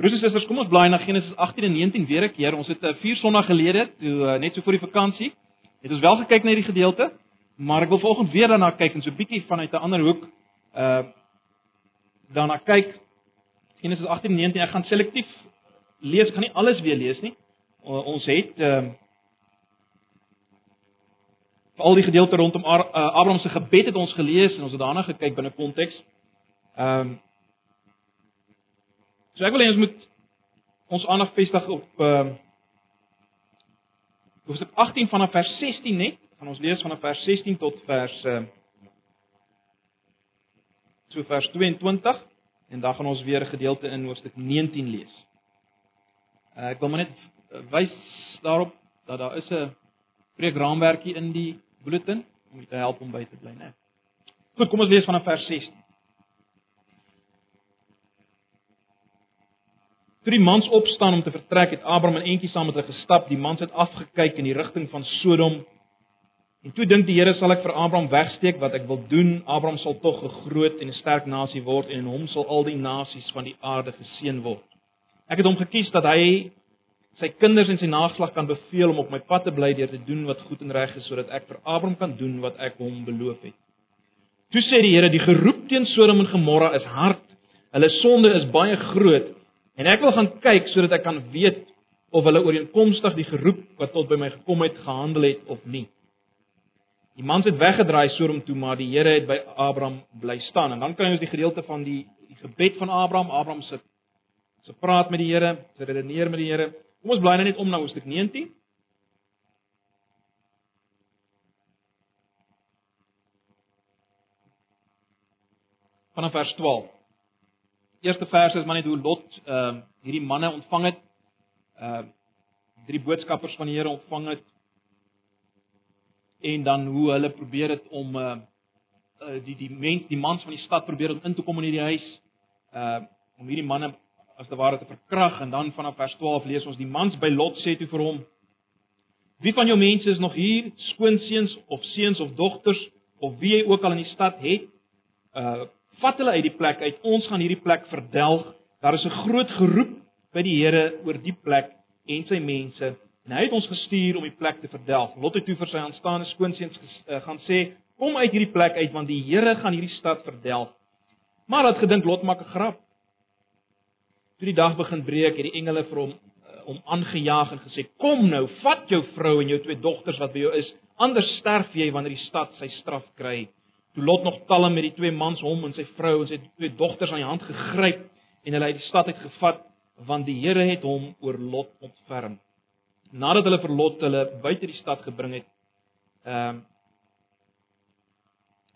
Broers en susters, kom ons blaai na Genesis 18 en 19 weer 'n keer. Ons het 'n uh, vier Sondae gelede, toe uh, net so voor die vakansie, het ons wel gekyk na hierdie gedeelte, maar ek wil vanoggend weer daarna kyk en so 'n bietjie vanuit 'n ander hoek uh daarna kyk. Genesis 18 en 19, ek gaan selektief lees, ek gaan nie alles weer lees nie. Uh, ons het uh al die gedeelte rondom uh, Abraham se gebed het ons gelees en ons het daarna gekyk binne konteks. Ehm um, So ek wil hê ons moet ons aandag vestig op ehm uh, Hoofstuk 18 vanaf vers 16 net. Gaan ons lees vanaf vers 16 tot vers uh so vers 22 en dan gaan ons weer 'n gedeelte in hoofstuk 19 lees. Uh, ek wil maar net wys daarop dat daar is 'n preekraamwerkie in die bulletin om te help om by te bly, né? Goed, kom ons lees vanaf vers 16. Toe die mans opstaan om te vertrek, het Abraham en eentjie saam met hulle gestap. Die mans het afgekyk in die rigting van Sodom. En toe dink die Here, sal ek vir Abraham wegsteek wat ek wil doen? Abraham sal tog 'n groot en 'n sterk nasie word en in hom sal al die nasies van die aarde geseën word. Ek het hom gekies dat hy sy kinders en sy nageslag kan beveel om op my pad te bly deur te doen wat goed en reg is sodat ek vir Abraham kan doen wat ek hom beloof het. Toe sê die Here, die geroep teen Sodom en Gomorra is hard. Hulle sonde is baie groot En ek wil gaan kyk sodat ek kan weet of hulle ooreenkomstig die geroep wat tot by my gekom het gehandel het of nie. Die mans het weggedraai Sodom toe, maar die Here het by Abraham bly staan. En dan kry ons die gedeelte van die, die gebed van Abraham. Abraham se se praat met die Here, se redeneer met die Here. Kom ons bly nou net om na hoofstuk 19. Vanaf vers 12 eerste vers is maar net hoe Lot ehm uh, hierdie manne ontvang het. Ehm uh, drie boodskappers van die Here ontvang het. En dan hoe hulle probeer het om uh, uh die die mens, die mans van die stad probeer om in te kom in hierdie huis. Uh om hierdie manne as te ware te verkrag en dan vanaf vers 12 lees ons die mans by Lot sê toe vir hom: Wie van jou mense is nog hier, skoonseuns of seuns of dogters of wie jy ook al in die stad het? Uh vat hulle uit die plek uit. Ons gaan hierdie plek verdelg. Daar is 'n groot geroep by die Here oor die plek en sy mense. En hy het ons gestuur om die plek te verdelg. Lot het toe vir sy aanstaande skoonseuns uh, gaan sê: "Kom uit hierdie plek uit want die Here gaan hierdie stad verdelg." Maar het gedink Lot maak 'n grap. Toe die dag begin breek, het die engele vir hom uh, om aangejaag en gesê: "Kom nou, vat jou vrou en jou twee dogters wat by jou is, anders sterf jy wanneer die stad sy straf kry." Toe Lot nog kalm met die twee mans hom en sy vrou en sy twee dogters aan die hand gegryp en hulle uit die stad uit gevat want die Here het hom oor Lot ontferm. Nadat hulle vir Lot hulle buite die stad gebring het, ehm uh,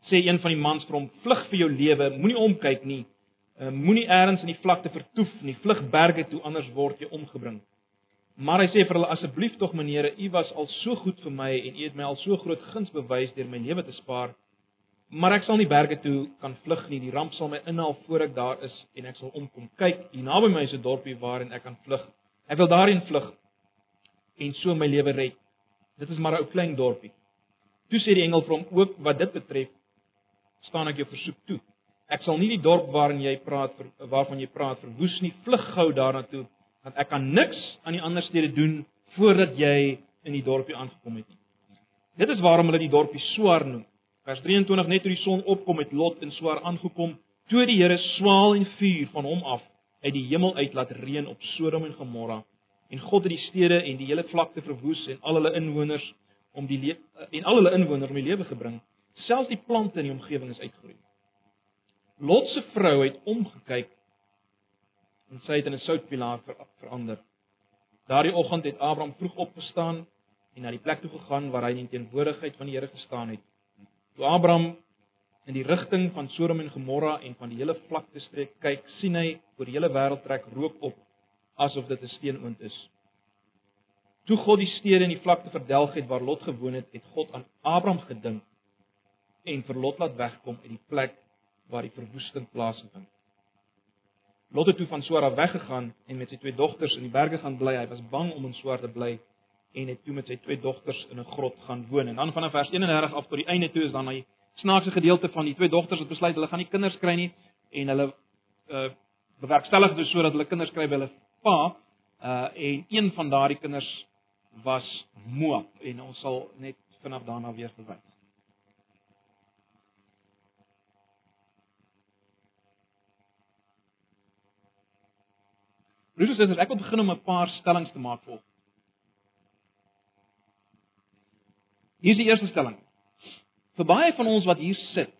sê een van die mans vir hom: "Vlug vir jou lewe, moenie omkyk nie. Uh, moenie eers in die vlakte vertoef nie. Vlug berge toe anders word jy omgebring." Maar hy sê vir hulle: "Asseblief tog meneere, u was al so goed vir my en u het my al so groot guns bewys deur my lewe te spaar." Maar ek sal nie berge toe kan vlug nie. Die ramp sal my inhaal voor ek daar is en ek sal omkom. Kyk, hier naby my is 'n dorpie waarin ek kan vlug. Ek wil daarin vlug en so my lewe red. Dit is maar 'n ou klein dorpie. Toe sê die engel vir hom ook wat dit betref, staan ek jou versoek toe. Ek sal nie die dorp waarin jy praat waarvan jy praat verwoes nie. Vlug gou daarna toe want ek kan niks aan die ander stede doen voordat jy in die dorpie aangekom het nie. Dit is waarom hulle die dorpie Swaar noem. Vers 23 net toe die son opkom het Lot in swaar aangekom, toe die Here swaal en vuur van hom af uit die hemel uit laat reën op Sodom en Gomorra en God het die stede en die hele vlakte verwoes en al hulle inwoners om die en al hulle inwoners om die lewe gebring. Selfs die plante in die omgewing is uitgeroei. Lot se vrou het omgekyk en sy het in 'n soutpilaar ver, verander. Daardie oggend het Abraham vroeg opgestaan en na die plek toe gegaan waar hy in teenwoordigheid van die Here gestaan het. Toe Abraham in die rigting van Sodom en Gomorra en van die hele vlakte streek kyk, sien hy oor die hele wêreld trek rook op asof dit 'n steenoond is. Toe God die stede en die vlakte verdelg het waar Lot gewoon het, het God aan Abraham gedink en vir Lot laat wegkom uit die plek waar die verwoesting plaasgevind. Lot het toe van Sora weggegaan en met sy twee dogters in die berge gaan bly. Hy was bang om in Sora te bly en het toe met sy twee dogters in 'n grot gaan woon. En dan vanaf vers 31 af tot die einde toe is dan hy snaakse gedeelte van die twee dogters wat besluit hulle gaan nie kinders kry nie en hulle uh bewerkstellig dit sodat hulle kinders kry by hulle pa, uh en een van daardie kinders was Moab en ons sal net vanaf daarna weer verwys. Broers en susters, ek wil begin om 'n paar stellings te maak vir. Hier is die eerste stelling. Vir baie van ons wat hier sit,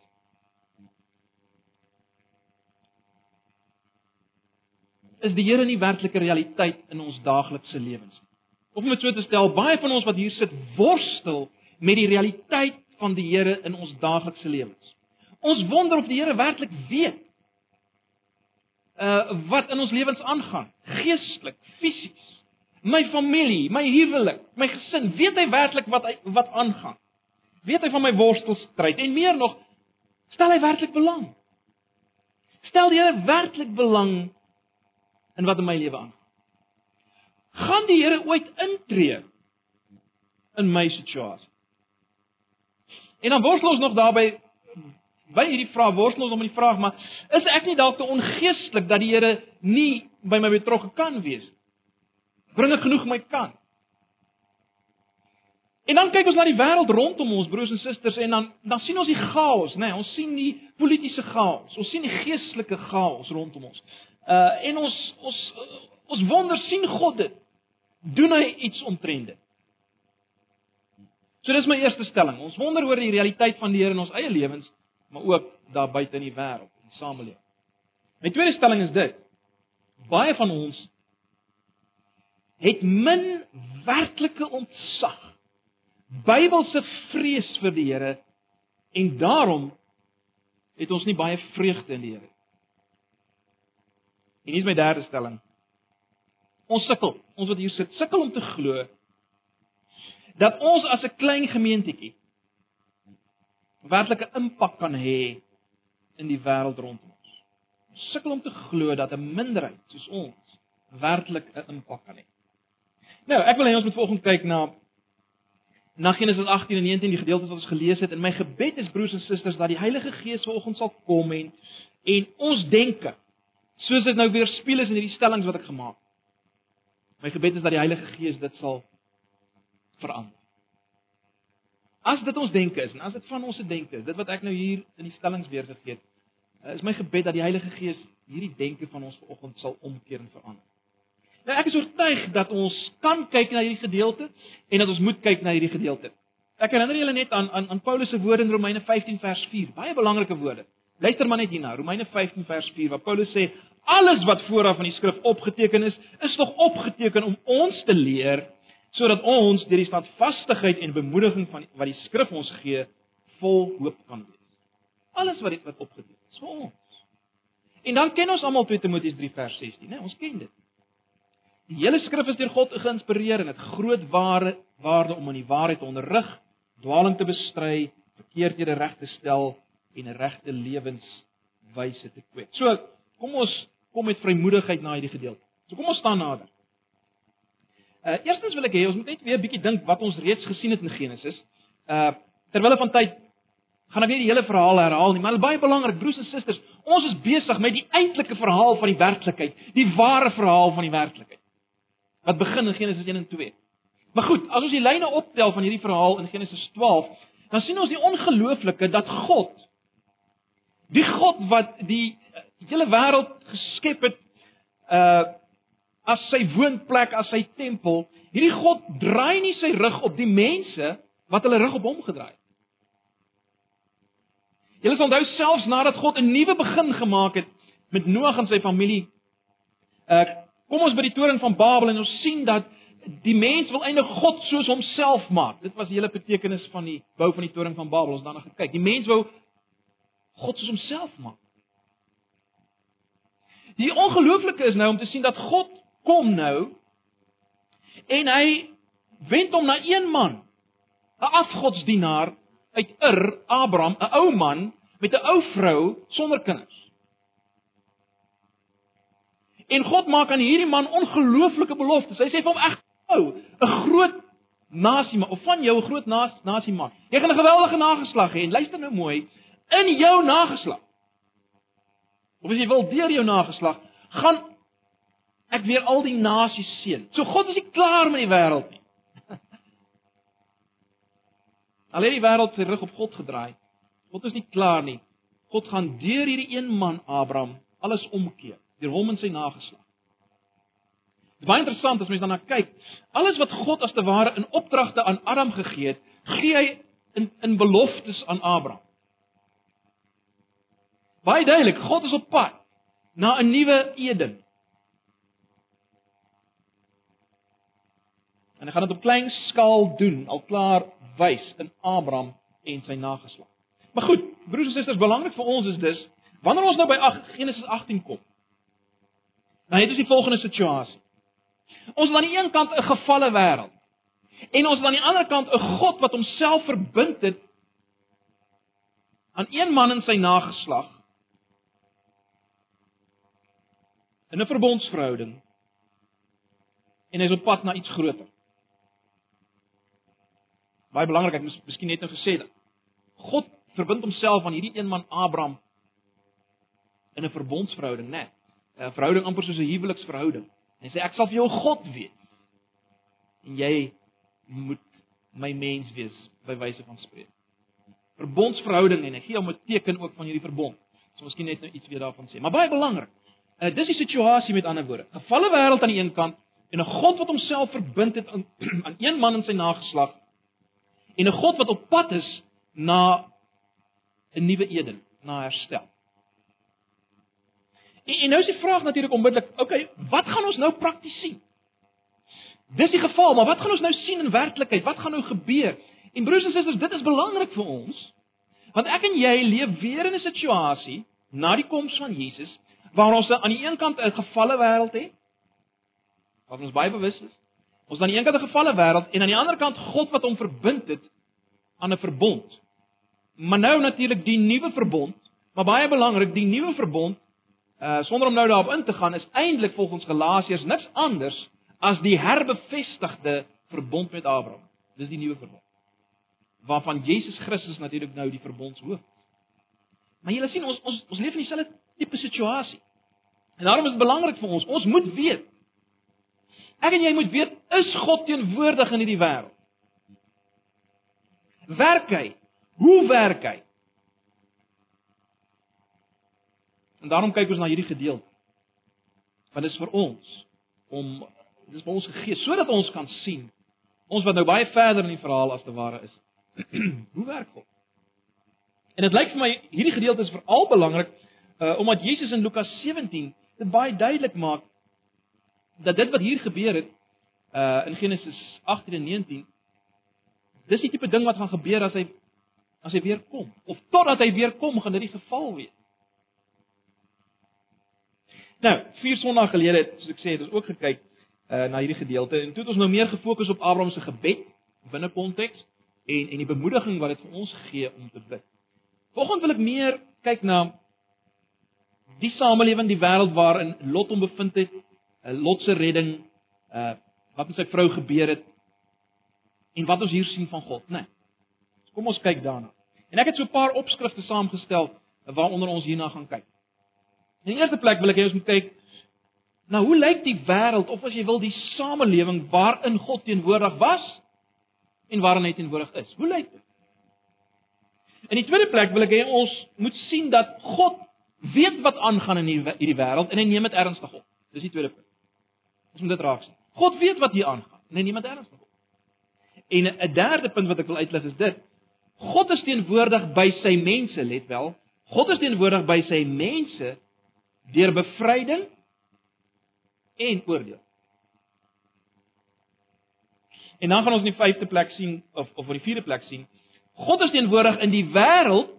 is die Here nie werklike realiteit in ons daaglikse lewens nie. Of om dit so te stel, baie van ons wat hier sit, worstel met die realiteit van die Here in ons daaglikse lewens. Ons wonder of die Here werklik weet uh wat in ons lewens aangaan, geestelik, fisies. My familie, my huwelik, my gesin, weet hy werklik wat hy wat aangaan? Weet hy van my worstelstryd en meer nog, stel hy werklik belang? Stel die Here werklik belang in wat in my lewe aangaan? Gaan die Here ooit intree in my situasie? En dan worstel ons nog daarby by hierdie vraag worstel ons om die vraag, maar is ek nie dalk te ongeestelik dat die Here nie by my betrokke kan wees? Bring dit genoeg my kant. En dan kyk ons na die wêreld rondom ons broers en susters en dan dan sien ons die chaos, né? Nee, ons sien die politieke chaos, ons sien die geestelike chaos rondom ons. Uh en ons ons ons wonder sien God dit? Doen hy iets omtrent dit? So dis my eerste stelling. Ons wonder oor die realiteit van die Here in ons eie lewens, maar ook daar buite in die wêreld, in die samelewing. My tweede stelling is dit: baie van ons het min werklike ontzag, Bybelse vrees vir die Here en daarom het ons nie baie vreugde in die Here. En hier is my derde stelling. Ons sukkel, ons wat hier sit, sukkel om te glo dat ons as 'n klein gemeentetjie werklike impak kan hê in die wêreld rondom ons. Ons sukkel om te glo dat 'n minderheid soos ons werklik 'n impak kan hê. Nou, ek wil hê ons moet vanoggend kyk na na Genesis 18 en 19 die gedeeltes wat ons gelees het. En my gebed is broers en susters dat die Heilige Gees vanoggend sal kom en en ons denke soos dit nou weer speel is in hierdie stellings wat ek gemaak het. My gebed is dat die Heilige Gees dit sal verander. As dit ons denke is en as dit van ons se denke is, dit wat ek nou hier in die stellings weer gegee het, is my gebed dat die Heilige Gees hierdie denke van ons vanoggend sal omkeer en verander. Nou ek is oortuig dat ons kan kyk na hierdie gedeelte en dat ons moet kyk na hierdie gedeelte. Ek herinner julle net aan aan aan Paulus se woorde in Romeine 15 vers 4, baie belangrike woorde. Luister maar net hierna, Romeine 15 vers 4 waar Paulus sê alles wat vooraf in die skrif opgeteken is, is tog opgeteken om ons te leer sodat ons deur die standvastigheid en bemoediging van wat die skrif ons gee, vol hoop kan wees. Alles wat dit wat opgeteken is vir ons. En dan ken ons almal 2 Timoteus 3 vers 16, né? Ons ken dit. Die hele skrif is deur God geïnspireer en dit groot ware waarde om in die waarheid te onderrig, dwaaling te bestry, verkeerdhede reg te stel en 'n regte lewenswyse te kweek. So, kom ons kom met vrymoedigheid na hierdie gedeelte. So kom ons staan nader. Uh eerstens wil ek hê ons moet net weer 'n bietjie dink wat ons reeds gesien het in Genesis. Uh terwyl van tyd gaan ek weer die hele verhaal herhaal nie, maar dit is baie belangrik broers en susters, ons is besig met die eintlike verhaal van die werklikheid, die ware verhaal van die werklikheid. Wat begin in Genesis 1 en 2. Maar goed, as ons die lyne optel van hierdie verhaal in Genesis 12, dan sien ons die ongelooflike dat God die God wat die hele wêreld geskep het uh as sy woonplek, as sy tempel. Hierdie God draai nie sy rug op die mense wat hulle rug op hom gedraai het. Julle sal onthou selfs nadat God 'n nuwe begin gemaak het met Noag en sy familie. Uh kom ons by die toring van Babel en ons sien dat die mens wil eintlik God soos homself maak. Dit was die hele betekenis van die bou van die toring van Babel. Ons daarna gekyk. Die mens wou God soos homself maak. Die ongelooflike is nou om te sien dat God kom nou en hy wend hom na een man, 'n afgodsdienaar uit Ur, Abraham, 'n ou man met 'n ou vrou sonder kinders. En God maak aan hierdie man ongelooflike beloftes. Hy sê vir hom eg ou, 'n groot nasie maar of van jou 'n groot nas, nasie maak. Jy gaan 'n geweldige nageslag hê en luister nou mooi, in jou nageslag. Of as jy wil deur jou nageslag gaan ek weer al die nasies seën. So God is nie klaar met die wêreld nie. Al die wêreld sy rug op God gedraai, God is nie klaar nie. God gaan deur hierdie een man Abraham alles omkeer, deur hom en sy nageslag. Dit is baie interessant as mens daarna kyk. Alles wat God as te ware in opdragte aan Adam gegee het, gee hy in in beloftes aan Abraham. Baie duidelik, God is op pad na 'n nuwe Eden. En hy gaan dit op klein skaal doen, al klaar wys in Abraham en sy nageslag. Maar goed, broers en susters, belangrik vir ons is dis wanneer ons nou by Genesis 18 kom. Dan het ons die volgende situasie. Ons is aan die een kant 'n gefalle wêreld. En ons is aan die ander kant 'n God wat homself verbind het aan een man in sy nageslag in 'n verbondsverhouding. En hy is op pad na iets groter. Baie belangrik, ek moes miskien net nou gesê dat God verbind homself aan hierdie een man Abraham in 'n verbondsverhouding, né? Nee, 'n Verhouding amper soos 'n huweliksverhouding. Hy sê ek sal vir jou God wees. En jy moet my mens wees by wyse van spreek. Verbondsverhouding en ek gee hom 'n teken ook van hierdie verbond. So miskien net nou iets weer daarvan sê. Maar baie belangrik. Uh, dis die situasie met ander woorde. 'n Gevalle wêreld aan die een kant en 'n God wat homself verbind het aan aan een man in sy nageslag en 'n God wat op pad is na 'n nuwe Eden, na herstel. En, en nou is die vraag natuurlik onmiddellik, okay, wat gaan ons nou prakties sien? Dis die geval, maar wat gaan ons nou sien in werklikheid? Wat gaan nou gebeur? En broers en susters, dit is belangrik vir ons. Want ek en jy leef weer in 'n situasie na die koms van Jesus waar ons aan die een kant 'n gefalle wêreld het. Wat ons baie bewus is. Ons aan die een kant 'n gefalle wêreld en aan die ander kant God wat hom verbind het aan 'n verbond. Maar nou natuurlik die nuwe verbond, maar baie belangrik, die nuwe verbond uh sonder om nou daarop in te gaan is eintlik volgens Galasiërs niks anders as die herbevestigde verbond met Abraham. Dis die nuwe verbond. Waarvan Jesus Christus natuurlik nou die verbondshoof is. Maar julle sien ons ons ons leef in dieselfde tipe situasie. En daarom is dit belangrik vir ons, ons moet weet. Ek en jy moet weet, is God teenwoordig in hierdie wêreld? Werk hy? Hoe werk hy? En daarom kyk ons na hierdie gedeelte. Want dit is vir ons om dit is vir ons gegee sodat ons kan sien ons wat nou baie verder in die verhaal as te ware is. Hoe werk God? En dit lyk vir my hierdie gedeelte is veral belangrik uh omdat Jesus in Lukas 17 dit baie duidelik maak dat dit wat hier gebeur het uh in Genesis 18 en 19 dis die tipe ding wat gaan gebeur as hy as hy weer kom of totdat hy weer kom gaan dit die geval wees. Nou, vier sonnae gelede het, soos ek sê, het ons ook gekyk uh na hierdie gedeelte en toe het ons nou meer gefokus op Abraham se gebed binne konteks en en die bemoediging wat dit vir ons gee om te bid. Volgens wil ek meer kyk na die samelewing, die wêreld waarin Lot hom bevind het, uh, Lot se redding, uh wat met sy vrou gebeur het en wat ons hier sien van God, né? Nee. Kom ons kyk daarna. En ek het so 'n paar opskrifte saamgestel waaronder ons hierna gaan kyk. In die eerste plek wil ek hê ons moet kyk na hoe lyk die wêreld of as jy wil die samelewing waarin God teenwoordig was en waarin hy teenwoordig is. Hoe lyk dit? In die tweede plek wil ek hê ons moet sien dat God weet wat aangaan in hierdie wêreld en hy neem dit ernstig op. Dis die tweede punt. Ons moet dit raak sien. God weet wat hier aangaan en hy neem dit ernstig op. En 'n derde punt wat ek wil uitlig is dit: God is teenwoordig by sy mense, let wel. God is teenwoordig by sy mense deur bevryding en oordeel. En dan gaan ons in die vyfde plek sien of of in die vierde plek sien, God is teenwoordig in die wêreld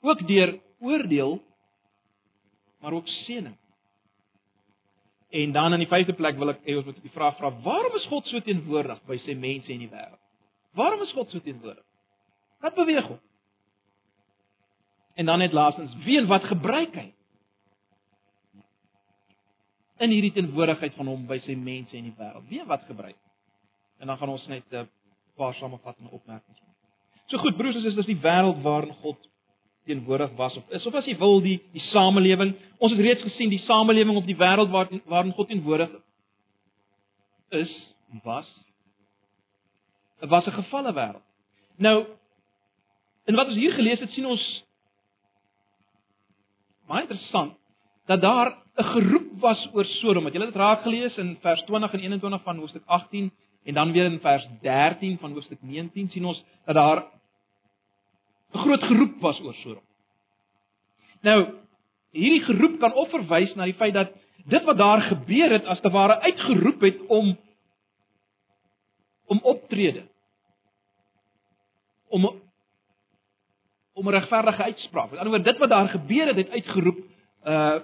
ook deur oordeel maar ook seëning. En dan in die vyfde plek wil ek hê ons moet die vraag vra: Waarom is God so teenwoordig by sy mense in die wêreld? Waarom is God so teenwoordig? Wat beweeg hom? En dan net laastens, wie en wat gebruik hy? In hierdie teenwoordigheid van hom by sy mense in die wêreld. Wie wat gebruik. En dan gaan ons net 'n paar samevattende opmerkings maak. So goed broers en susters, dis die wêreld waarin God teenwoordig was of is of as jy wil die die samelewing. Ons het reeds gesien die samelewing op die wêreld waar waarin God teenwoordig is was was 'n gevalle wêreld. Nou en wat ons hier gelees het sien ons baie interessant dat daar 'n geroep was oor Sodom. Het julle dit raak gelees in vers 20 en 21 van hoofstuk 18 en dan weer in vers 13 van hoofstuk 19 sien ons dat daar 'n groot geroep was oor Sodom. Nou, hierdie geroep kan of verwys na die feit dat dit wat daar gebeur het as te ware uitgeroep het om om optrede om om 'n regverdige uitspraak. Met ander woorde, dit wat daar gebeur het, het uitgeroep uh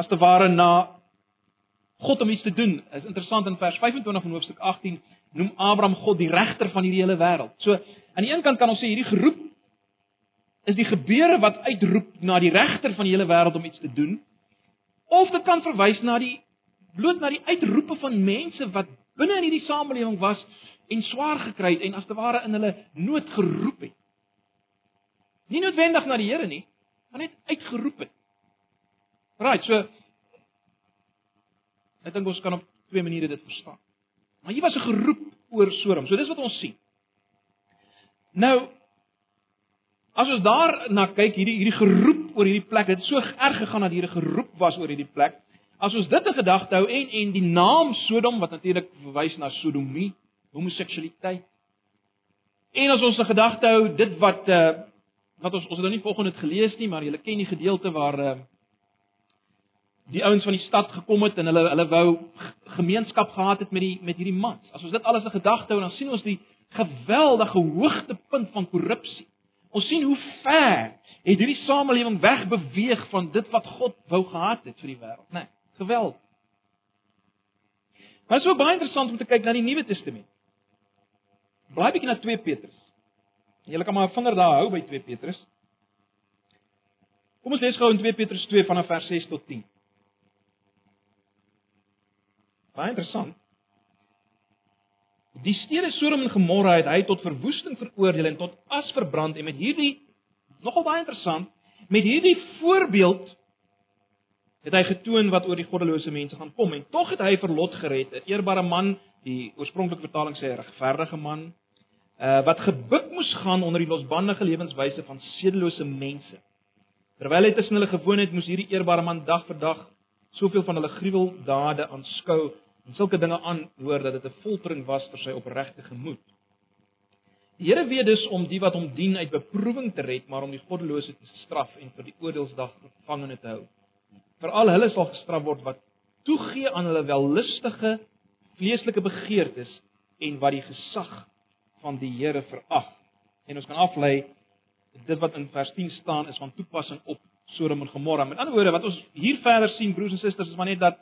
as te ware na God om iets te doen. Is interessant in vers 25 van hoofstuk 18 noem Abraham God die regter van hierdie hele wêreld. So aan die een kant kan ons sê hierdie geroep is die gebeure wat uitroep na die regter van die hele wêreld om iets te doen. Of dit kan verwys na die bloot na die uitroepe van mense wat binne in hierdie samelewing was en swaar gekry het en as te ware in hulle nood geroep het. Nie noodwendig na die Here nie, maar net uitgeroep het. Right, so ek dink ons kan op twee maniere dit verstaan. Maar hier was 'n geroep oor Sodom. So dis wat ons sien. Nou as ons daar na kyk, hierdie hierdie geroep oor hierdie plek, het so erg gegaan dat hier 'n geroep was oor hierdie plek. As ons dit in gedagte hou en en die naam Sodom wat natuurlik verwys na sodomie, homoseksualiteit. En as ons in gedagte hou dit wat uh wat ons ons het nou nie volgens dit gelees nie, maar julle ken die gedeelte waar uh die ouens van die stad gekom het en hulle hulle wou gemeenskap gehad het met die met hierdie mans. As ons dit alles in gedagte hou, dan sien ons die geweldige hoogtepunt van korrupsie. Ons sien hoe ver het hierdie samelewing wegbeweeg van dit wat God wou gehad het vir die wêreld, né? Nee, geweld. Maar dit is ook baie interessant om te kyk na die Nuwe Testament. Blaai bietjie na 2 Petrus. Julle kan maar 'n vinger daar hou by 2 Petrus. Kom ons lees gou in 2 Petrus 2 vanaf vers 6 tot 10. Baie interessant. Die stede Sodom en Gomorra het hy tot verwoesting veroordeel en tot as verbrand en met hierdie nogal baie interessant, met hierdie voorbeeld het hy getoon wat oor die goddelose mense gaan kom en tog het hy vir Lot gered, 'n eerbare man, die oorspronklike vertaling sê 'n regverdige man, uh, wat gebuk moes gaan onder die losbandige lewenswyse van sedelose mense. Terwyl hy tussen hulle gewoon het, moes hierdie eerbare man dag vir dag soveel van hulle gruweldade aanskou en sulke dinge aanhoor dat dit 'n foltering was vir sy opregte gemoed. Die Here weet dus om die wat hom dien uit beproewing te red, maar om die goddelose te straf en vir die oordeelsdag gevangene te hou veral hulle sal gestraf word wat toegee aan hulle wellustige vleeslike begeertes en wat die gesag van die Here verag. En ons kan aflei dit wat in vers 10 staan is van toepassing op Sodom en Gomorra. Met ander woorde wat ons hier verder sien broers en susters is maar net dat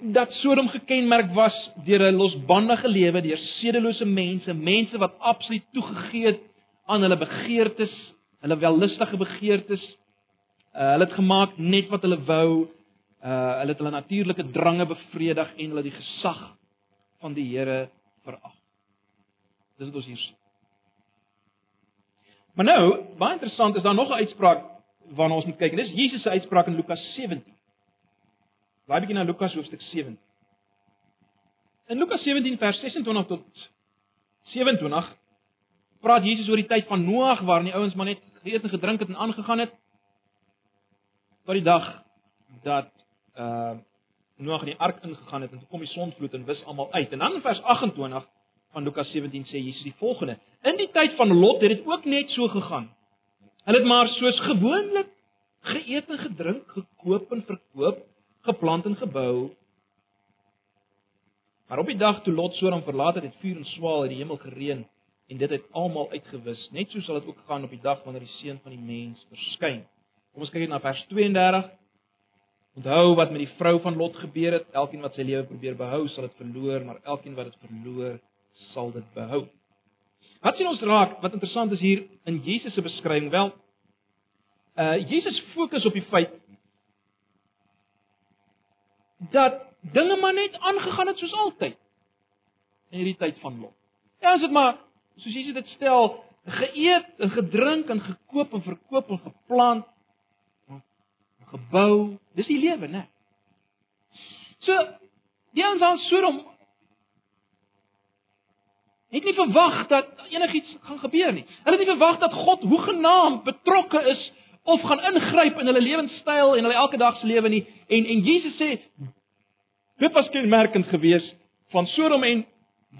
dat Sodom gekenmerk was deur 'n losbandige lewe, deur sedelose mense, mense wat absoluut toegegee het aan hulle begeertes, hulle wellustige begeertes Uh, hulle het gemaak net wat hulle wou. Uh hulle het hulle natuurlike drange bevredig en hulle die gesag van die Here verag. Dis wat ons hier sien. Maar nou, baie interessant is daar nog 'n uitspraak waarna ons moet kyk. Dis Jesus se uitspraak in Lukas 17. Blaai bietjie na Lukas hoofstuk 17. In Lukas 17 vers 26 tot 27 praat Jesus oor die tyd van Noag waarin die ouens maar net geëet en gedrink het en aangegaan het tot die dag dat uh Noag in die ark ingegaan het en toe kom die sonvloed en wis almal uit. En dan in vers 28 van Lukas 17 sê Jesus die volgende: In die tyd van Lot het dit ook net so gegaan. Hulle het maar soos gewoonlik geëet en gedrink, gekoop en verkoop, geplant en gebou. Maar op die dag toe Lot Sodom verlaat het, het vuur en swaal uit die hemel gereën en dit het almal uitgewis. Net so sal dit ook gaan op die dag wanneer die seun van die mens verskyn. Kom ons kyk net na vers 32. Onthou wat met die vrou van Lot gebeur het. Elkeen wat sy lewe probeer behou, sal dit verloor, maar elkeen wat dit verloor, sal dit behou. Wat sien ons raak? Wat interessant is hier in Jesus se beskrywing, wel, uh Jesus fokus op die feit dat dinge maar net aangegaan het soos altyd in hierdie tyd van Lot. Ja, as dit maar soos Jesus dit stel, geëet en gedrink en gekoop en verkoop en geplant en gebou. Dis die lewe, né? So die ons aan Sodom het nie verwag dat enigiets gaan gebeur nie. Hulle het nie verwag dat God hoegenaamd betrokke is of gaan ingryp in hulle lewenstyl en hulle elke dag se lewe nie. En en Jesus sê dit was kenmerkend geweest van Sodom en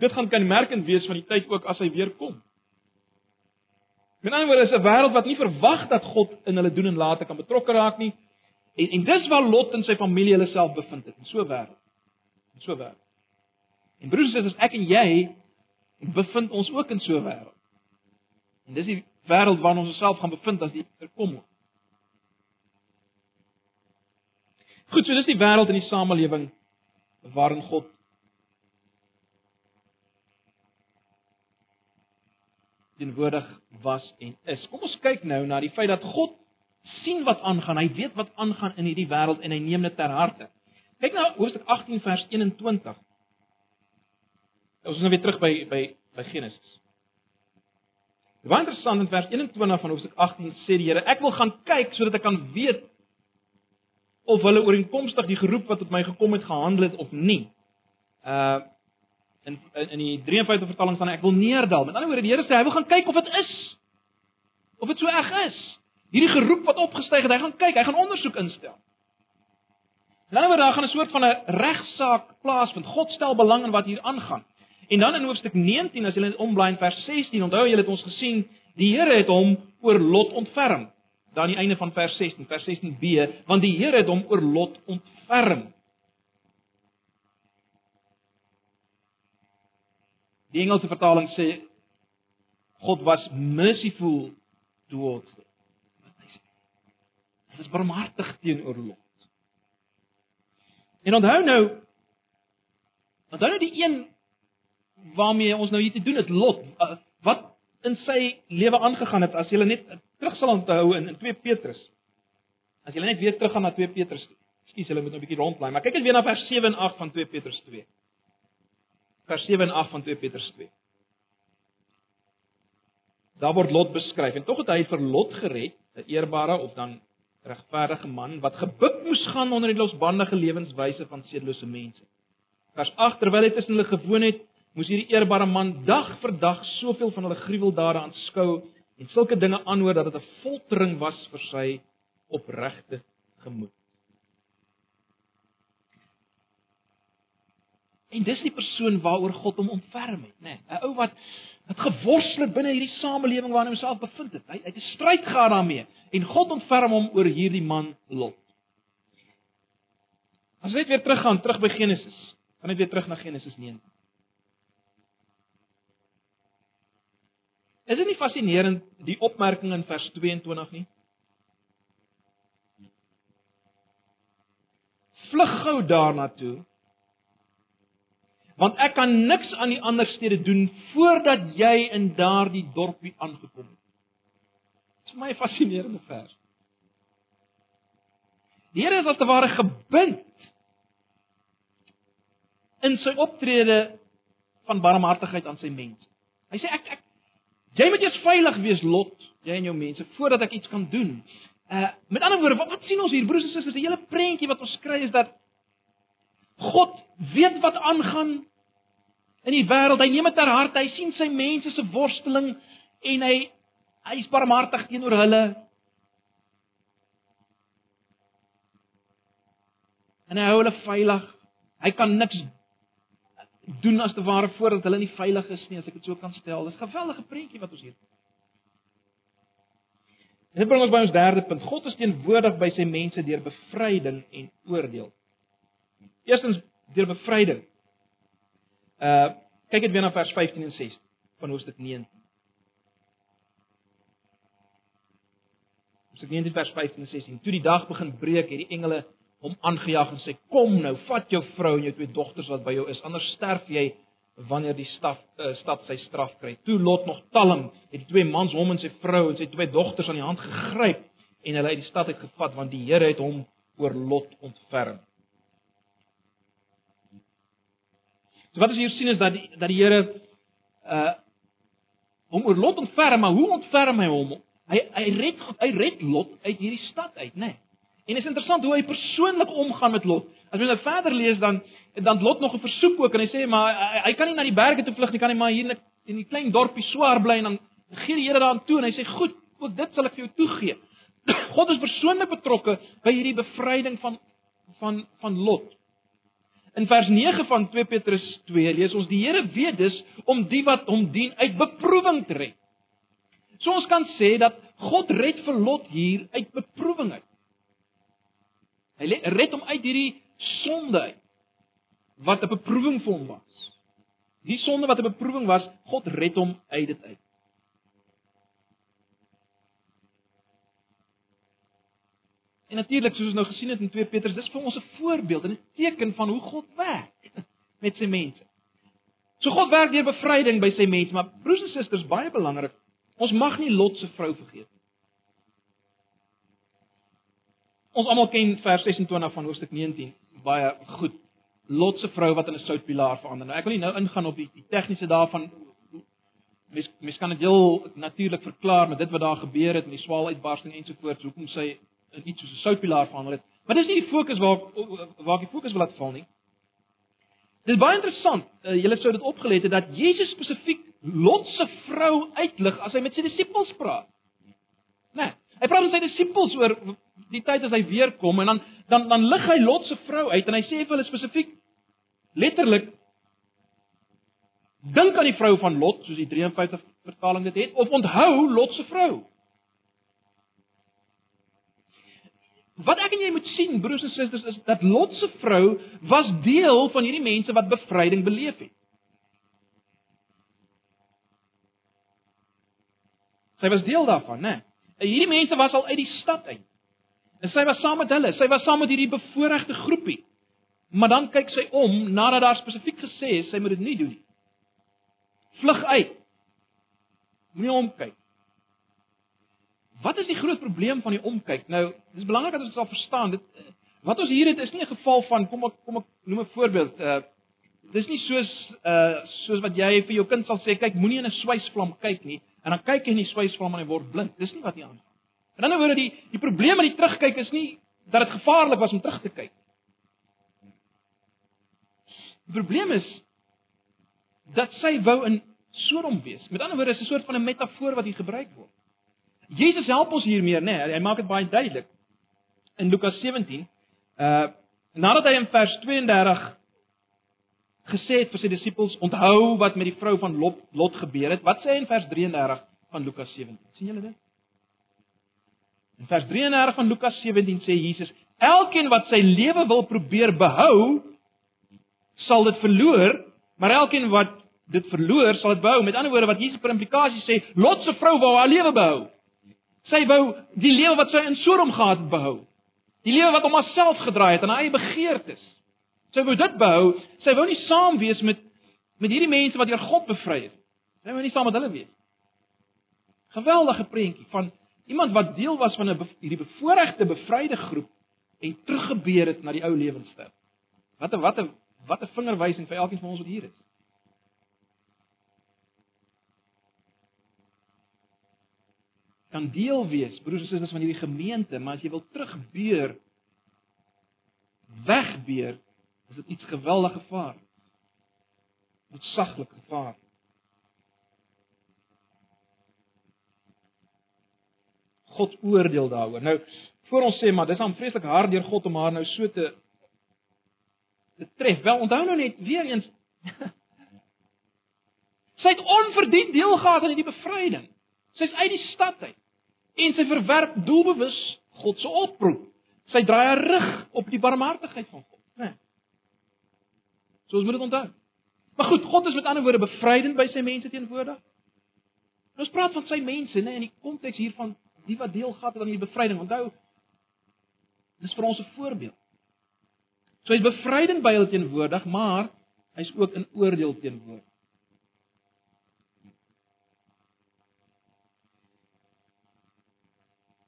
dit gaan kenmerkend wees van die tyd ook as hy weer kom. Met ander woorde is 'n wêreld wat nie verwag dat God in hulle doen en late kan betrokke raak nie. En en dis waar Lot en sy familie hulle self bevind het in so 'n wêreld. In so 'n wêreld. En broers en susters, ek en jy bevind ons ook in so 'n wêreld. En dis die wêreld waarin ons osself gaan bevind as die kom. Goed, so dis die wêreld en die samelewing waarin God teenwoordig was en is. Kom ons kyk nou na die feit dat God sien wat aangaan. Hy weet wat aangaan in hierdie wêreld en hy neem dit ter harte. Kyk nou hoofstuk 18 vers 21. Ons is nou weer terug by by by Genesis. Was interessant in vers 21 van hoofstuk 18 sê die Here, ek wil gaan kyk sodat ek kan weet of hulle ooreenkomstig die geroep wat tot my gekom het gehandel het of nie. Uh in in die 53 vertaling staan ek wil neerdal. Met ander woorde, die Here sê hy wil gaan kyk of dit is. Of dit so erg is. Hierdie geroep wat opgestyg het, hy gaan kyk, hy gaan ondersoek instel. In ander woorde, daar gaan 'n soort van 'n regsaak plaasvind. God stel belang in wat hier aangaan. En dan in hoofstuk 19, as jy net omblaai in vers 16, onthou jy het ons gesien, die Here het hom oor Lot ontferm. Dan die einde van vers 16, vers 16b, want die Here het hom oor Lot ontferm. Die Engelse vertaling sê God was merciful towards them. Hy was barmhartig teenoor Lot. En onthou nou onthou nou die een waarmee ons nou hier te doen het Lot uh, wat in sy lewe aangegaan het as jy net terug sal onthou in in 2 Petrus. As jy net weer teruggaan na 2 Petrus. Ekskuus, hulle moet nou 'n bietjie rondbly, maar kyk net weer na vers 7 en 8 van 2 Petrus 2 vers 7 en 8 van 2 Petrus 2. Daar word Lot beskryf en tog het hy vir Lot gered, 'n eerbare of dan regverdige man wat gebuk moes gaan onder die losbandige lewenswyse van sedelose mense. Vers 8 terwyl hy tussen hulle gewoon het, moes hierdie eerbare man dag vir dag soveel van hulle gruweldade aanskou en sulke dinge aanhoor dat dit 'n foltering was vir sy opregte gemoed. En dis die persoon waaroor God hom ontferm het, né? Nee, 'n Ou wat wat geworstel het binne hierdie samelewing waarin hy homself bevind het. Hy, hy het 'n stryd gehad daarmee en God ontferm hom oor hierdie man Lot. As jy net weer teruggaan, terug by Genesis. Gaan net weer terug na Genesis 9. Is dit nie fascinerend die opmerking in vers 22 nie? Vlug gou daarna toe want ek kan niks aan die ander stede doen voordat jy in daardie dorpie aangekom het. Dit is my fascinerende vers. Die Here is as te ware gebind in sy optrede van barmhartigheid aan sy mense. Hy sê ek ek jy moet eers veilig wees Lot, jy en jou mense voordat ek iets kan doen. Uh met ander woorde, wat, wat sien ons hier broers en susters? Die hele prentjie wat ons kry is dat God weet wat aangaan in die wêreld. Hy neem dit ter harte. Hy sien sy mense se worsteling en hy hy is barmhartig teenoor hulle. En hy hou hulle veilig. Hy kan niks doen as te ware voordat hulle nie veilig is nie, as ek dit so kan stel. Dis 'n geweldige prentjie wat ons hier. Dit bring ons by ons derde punt. God is teenwoordig by sy mense deur bevryding en oordeel. Eerstens deur bevryding. Uh kyk dit weer na vers 15 en 16 van hoofstuk 19. Hoofstuk 19 vers 15 en 16. Toe die dag begin breek, het die engele hom aangejaag en sê: "Kom nou, vat jou vrou en jou twee dogters wat by jou is, anders sterf jy wanneer die stad uh, stad sy straf kry." Toe Lot nog talm, het die twee mans hom en sy vrou en sy twee dogters aan die hand gegryp en hulle uit die stad uit gevat want die Here het hom oor Lot ontferm. So wat ons hier sien is dat die dat die Here uh hom oor Lot ontferm, maar hoe ontferm hy hom? Hy hy red hy red Lot uit hierdie stad uit, né? Nee. En is interessant hoe hy persoonlik omgaan met Lot. As jy nou verder lees dan dan Lot nog 'n versoek ook en hy sê maar hy, hy kan nie na die berge toe vlug nie, kan hy maar hier in 'n in die klein dorpie swaar bly en dan gee die Here daaraan toe en hy sê goed, ook dit sal ek vir jou toegee. God is persoonlik betrokke by hierdie bevryding van van van Lot. In vers 9 van 2 Petrus 2 lees ons die Here weet dus om die wat hom dien uit beproewing te red. So ons kan sê dat God red vir Lot hier uit beproewing uit. Hy red hom uit hierdie sonde uit wat 'n beproewing vir hom was. Die sonde wat 'n beproewing was, God red hom uit dit uit. En natuurlik soos ons nou gesien het in 2 Petrus, dis vir ons 'n voorbeeld en 'n teken van hoe God werk met sy mense. So God werk deur bevryding by sy mense, maar broers en susters, baie belangrik, ons mag nie Lot se vrou vergeet nie. Ons almal ken vers 26 van hoofstuk 19 baie goed. Lot se vrou wat in 'n soutpilaar verander. Nou ek wil nie nou ingaan op die, die tegniese daarvan mens mens kan dit heel natuurlik verklaar met dit wat daar gebeur het met die swaal uitbarsting ensovoorts hoekom sy in iets soos 'n soutpilaar verander het. Maar dis nie die fokus waar waar die fokus wil laat val nie. Dit is baie interessant. Uh, julle sou dit opgelet het dat Jesus spesifiek Lot se vrou uitlig as hy met sy disippels praat. Né? Nee, hy praat met sy disippels oor die tyd as hy weer kom en dan dan dan lig hy Lot se vrou uit en hy sê vir hulle spesifiek letterlik dink aan die vrou van Lot soos die 53 vertaling dit het of onthou Lot se vrou. Wat ek en jy moet sien, broers en susters, is dat Lot se vrou was deel van hierdie mense wat bevryding beleef het. Sy was deel daarvan, né? Hierdie mense was al uit die stad uit. En sy was saam met hulle, sy was saam met hierdie bevoordeelde groepie. Maar dan kyk sy om nadat daar spesifiek gesê is sy moet dit nie doen nie. Vlug uit. Moenie omkyk. Wat is die groot probleem van die omkyk? Nou, dis belangrik dat ons sal verstaan dit wat ons hier het is nie 'n geval van kom ek kom ek noem 'n voorbeeld. Uh dis nie soos uh soos wat jy vir jou kind sal sê, kyk, moenie in 'n swysvlam kyk nie en dan kyk hy in die swysvlam en hy word blind. Dis nie wat nie aangaan. In ander woorde, die die probleem met die terugkyk is nie dat dit gevaarlik was om terug te kyk. Die probleem is dat sy wou in Sodom wees. Met ander woorde, is 'n soort van 'n metafoor wat hier gebruik word. Jesus help ons hiermee, nê? Nee, hy maak dit baie duidelik. In Lukas 17, uh nadat hy in vers 32 gesê het vir sy disippels, onthou wat met die vrou van Lot, Lot gebeur het. Wat sê hy in vers 33 van Lukas 17? sien julle dit? In vers 33 van Lukas 17 sê Jesus: "Elkeen wat sy lewe wil probeer behou, sal dit verloor, maar elkeen wat dit verloor, sal dit behou." Met ander woorde wat Jesus per implikasie sê, Lot se vrou wou haar lewe behou. Sy wou die lewe wat sy in Sodom gehad het behou. Die lewe wat om haarself gedraai het en haar eie begeertes. Sy wou dit behou. Sy wou nie saam wees met met hierdie mense wat deur God bevry is. Sy wou nie saam met hulle wees. Geweldige prentjie van iemand wat deel was van 'n hierdie bevoordeelde bevryde groep en teruggebeer het na die ou lewenstyl. Wat 'n wat 'n wat 'n vingerwysing vir elkeen van ons wat hier is. kan deel wees, broers en susters van hierdie gemeente, maar as jy wil terugbeur wegbeur, is dit iets geweldig gevaar. Dit saglik gevaar. God oordeel daaroor. Nou, voor ons sê maar dis aan vreeslik hard deur God om haar nou so te te tref. Wel, onthou nou net weer eens Sy het onverdiend deel gehad aan die bevryding. Sy's uit die stad uit en sy verwerp doelbewus God se oproep. Sy draai haar rug op die barmhartigheid van God, né? Nee. So ons moet dit onthou. Maar goed, God is met ander woorde bevrydend by sy mense teenwoordig. Ons praat van sy mense, né, in die konteks hiervan die wat deel gehad het aan die bevryding. Onthou, dis vir ons 'n voorbeeld. So hy's bevrydend by hulle teenwoordig, maar hy's ook in oordeel teenwoordig.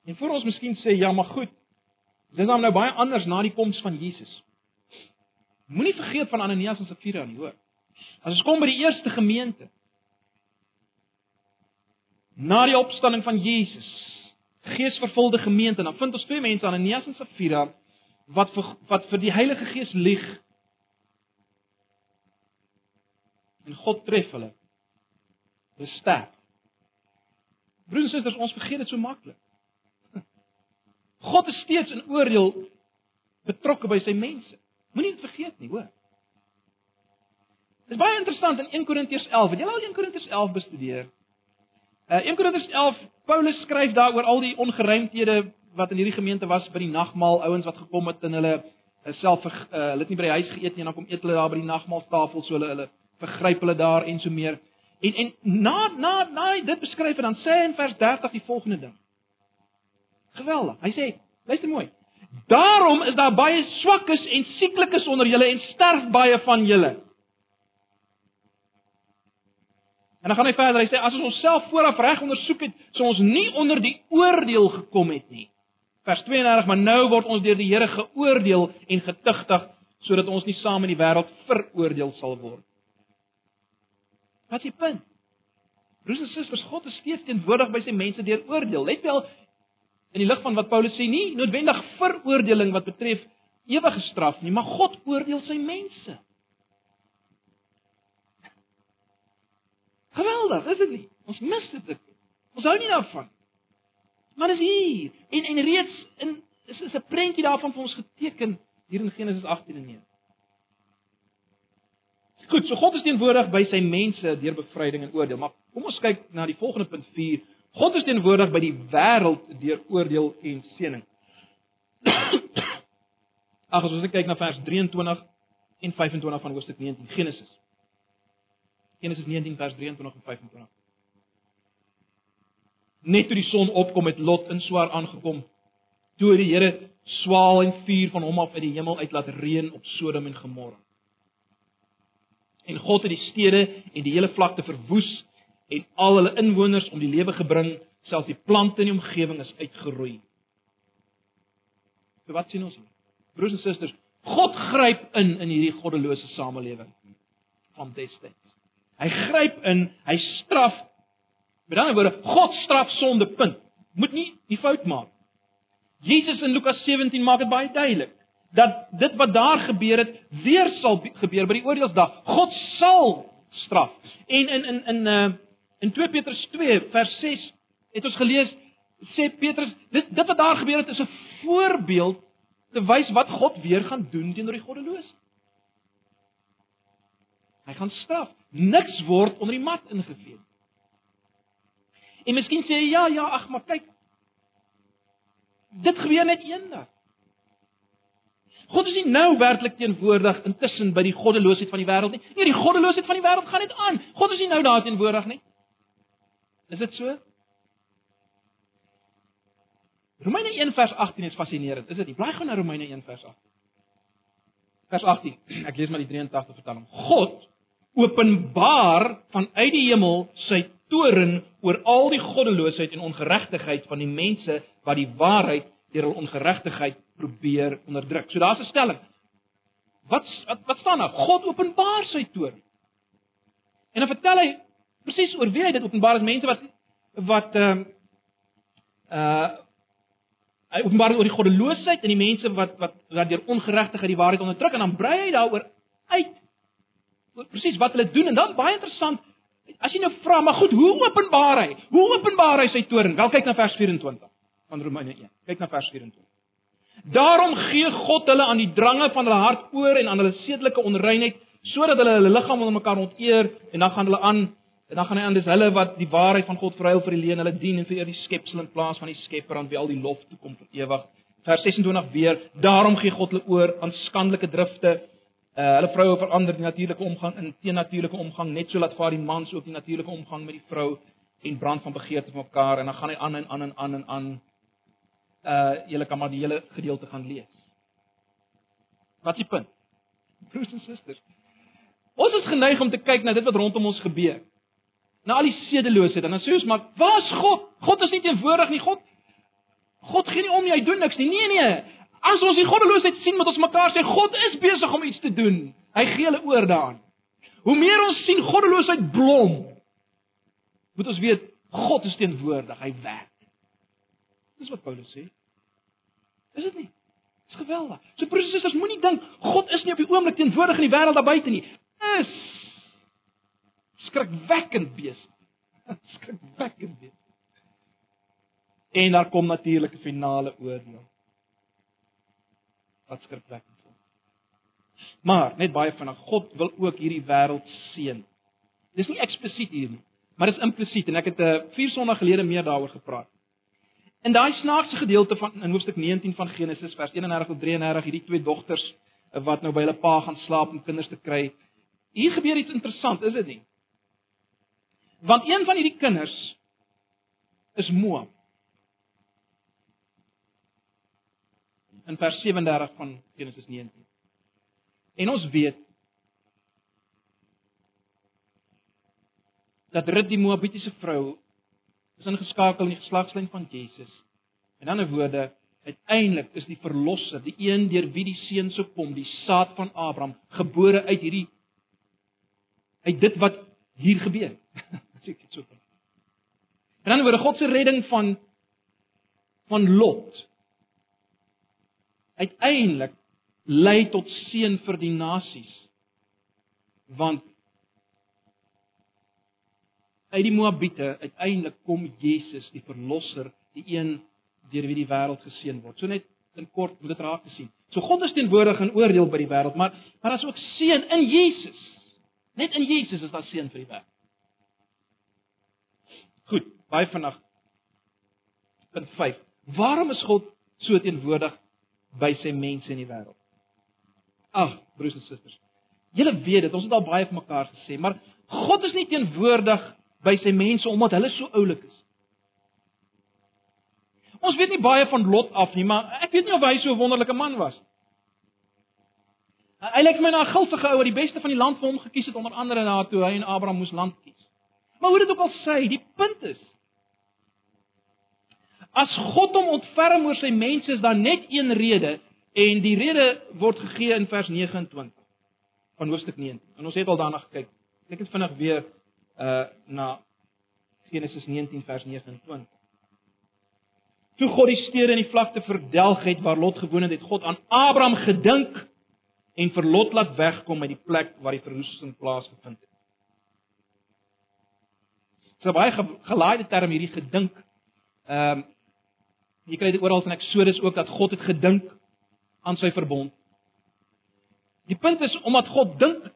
En voor ons miskien sê ja, maar goed. Dit is nou baie anders na die koms van Jesus. Moenie vergeet van Ananias en Safira nie, hoor. As ons kom by die eerste gemeente. na die opstanding van Jesus, geesvervulde gemeente, dan vind ons twee mense Ananias en Safira wat vir wat vir die Heilige Gees lieg. En God tref hulle. Hulle sterf. Broers en susters, ons vergeet dit so maklik. God is steeds in oordeel betrokke by sy mense. Moenie dit vergeet nie, hoor. Dit is baie interessant in 1 Korintiërs 11. Het jy al 1 Korintiërs 11 bestudeer? Uh 1 Korintiërs 11, Paulus skryf daar oor al die ongeruimthede wat in hierdie gemeente was by die nagmaal, ouens wat gekom het en hulle uh, self uh, hulle het nie by die huis geëet nie en dan kom eet hulle daar by die nagmaaltafel, so hulle hulle vergryp hulle daar en so meer. En en na na na dit beskryf en dan sê hy in vers 30 die volgende ding. Geweldig. Hy sê, luister mooi. Daarom is daar baie swakkes en sieklikes onder julle en sterf baie van julle. En dan gaan hy verder. Hy sê as ons onsself vooraf reg ondersoek het, sou ons nie onder die oordeel gekom het nie. Vers 32: Maar nou word ons deur die Here geoordeel en getuigtig sodat ons nie saam in die wêreld veroordeel sal word. Wat is die punt? Broers en susters, God is steeds teenwoordig by sy mense deur oordeel. Let wel in die lig van wat Paulus sê, nie noodwendig veroordeling wat betref ewige straf nie, maar God oordeel sy mense. Geweldig, is dit nie? Ons mis dit. Ons hou nie daarvan. Maar dis hier en en reeds in is is 'n prentjie daarvan vir ons geteken hier in Genesis 18 en 9. Goed, so God is teenwoordig by sy mense deur bevryding en oordeel, maar kom ons kyk na die volgende punt 4. God is teenwoordig by die wêreld deur oordeel en seëning. Ag as ons kyk na vers 23 en 25 van Hoofstuk 19 Genesis. Genesis 19 vers 23 en 25. Net toe die son opkom het Lot in swaar aangekom. Toe het die Here swaal en vuur van hom af uit die hemel uit laat reën op Sodom en Gomorra. En God het die stede en die hele vlakte verwoes en al hulle inwoners om die lewe gebring, selfs die plante in die omgewing is uitgeroei. So wat sien ons hier? Broers en susters, God gryp in in hierdie goddelose samelewing van destyds. Hy gryp in, hy straf. Met ander woorde, God straf sonde punt. Moet nie die fout maak. Jesus in Lukas 17 maak dit baie duidelik dat dit wat daar gebeur het weer sal gebeur by die oordeelsdag. God sal straf. En in in in uh in 2 Petrus 2 vers 6 het ons gelees sê Petrus dit dit wat daar gebeur het is 'n voorbeeld te wys wat God weer gaan doen teenoor die goddelose. Hy gaan straf. Niks word onder die mat ingevee. En miskien sê jy ja, ja, ag, maar kyk. Dit gebeur net eendag. God is nie nou werklik teenwoordig intussen by die goddeloosheid van die wêreld nie. Nee, die goddeloosheid van die wêreld gaan net aan. God is nie nou daar teenwoordig nie. Is dit so? Romeine 1 vers 18 is fascinerend. Is dit nie? Blaai gou na Romeine 1 vers 18. Vers 18. Ek lees maar die 83 vertaling. God openbaar vanuit die hemel sy toorn oor al die goddeloosheid en ongeregtigheid van die mense wat die waarheid deur hul ongeregtigheid probeer onderdruk. So daar's 'n stelling. Wat wat, wat staan daar? God openbaar sy toorn. En dan vertel hy presies oor wie hy dit openbaar aan mense wat wat ehm uh, uh hy openbaar oor die goddeloosheid en die mense wat wat wat deur ongeregtigheid die waarheid onderdruk en dan brei hy daaroor uit presies wat hulle doen en dan baie interessant. As jy nou vra maar goed hoe openbaar hy? Hoe openbaar hy sy toorn wel kyk na vers 24 van Romeine 1 kyk na vers 24 daarom gee God hulle aan die drange van hulle hart oor en aan hulle sedelike onreinheid sodat hulle hulle liggaam onder mekaar onteer en dan gaan hulle aan en dan gaan hy aan. Dis hulle wat die waarheid van God verhuil vir die leuen. Hulle dien en vir die skepsel in plaas van die Skepper aan wie al die lof toe kom vir ewig vers 26 weer daarom gee God hulle oor aan skandelike drifte Uh hulle vroue verander die natuurlike omgang in teennatuurlike omgang net so laat vaar die mans ook die natuurlike omgang met die vrou en brand van begeerte vir mekaar en dan gaan hy aan en aan en aan en aan. Uh julle kan maar die hele gedeelte gaan lees. Wat is die punt? Broers en susters. Ons is geneig om te kyk na dit wat rondom ons gebeur. Na al die sedeloosheid en dan sê ons maar, "Waar is God? God is nie teenwoordig nie. God God gee nie om nie, hy doen niks nie." Nee nee. As ons die goddeloosheid sien met ons mekaar sê God is besig om iets te doen. Hy gee hulle oor daaraan. Hoe meer ons sien goddeloosheid blom, moet ons weet God is teenwoordig, hy werk. Dis wat Paulus sê. Is dit nie? Dis geweldig. So broers en susters, moenie dink God is nie op die oomblik teenwoordig in die wêreld daar buite nie. Is skrikwekkend besig. skrikwekkend besig. En daar kom natuurlik 'n finale oordeel. Wat skrikwekkend is. Maar net baie vinnig, God wil ook hierdie wêreld seën. Dis nie eksplisiet hier nie, maar dis implisiet en ek het 'n uh, vier sonnae gelede meer daaroor gepraat. In daai snaakse gedeelte van in hoofstuk 19 van Genesis vers 31 tot 33, hierdie twee dogters uh, wat nou by hulle pa gaan slaap om kinders te kry. Hier gebeur iets interessant, is dit nie? Want een van hierdie kinders is Moab. In vers 37 van Genesis 19. En ons weet dat Rut die Moabitiese vrou is ingeskakel in die geslagslyn van Jesus. In ander woorde, uiteindelik is die verlosser, die een deur wie die seun sou kom, die saad van Abraham, gebore uit hierdie uit dit wat hier gebeur. Sê dit so. In ander woorde, God se redding van van Lot uiteindelik lei tot seën vir die nasies. Want uit die Moabiete uiteindelik kom Jesus, die verlosser, die een deur wie die wêreld geseën word. So net in kort moet dit raak te sien. So God is teenwoordig in oordeel by die wêreld, maar maar daar's ook seën in Jesus. Net in Jesus is daar seën vir die wêreld. Goed, baie vanaand. Punt 5. Waarom is God so teenwoordig by sy mense in die wêreld. Ag, broers en susters. Julle weet dit, ons het al baie vir mekaar gesê, maar God is nie teenwoordig by sy mense omdat hulle so oulik is. Ons weet nie baie van Lot af nie, maar ek weet nie of hy so 'n wonderlike man was. Hy lyk my na 'n gulsige ou wat die beste van die land vir hom gekies het onder andere na toe hy en Abraham moes land kies. Maar hoe dit ook al sê, die punt is As God hom ontferm oor sy mense is daar net een rede en die rede word gegee in vers 29 van hoofstuk 19. En ons het al daarna gekyk. Ek het vinnig weer uh na Genesis 19 vers 29. Toe God die stede in die vlakte verdelg het waar Lot gewoon het, het God aan Abraham gedink en vir Lot laat wegkom uit die plek waar die verwoesting plaasgevind het. So baie gelaaide term hierdie gedink. Ehm um, Jy kry dit oral in Eksodus ook dat God het gedink aan sy verbond. Die punt is omdat God dink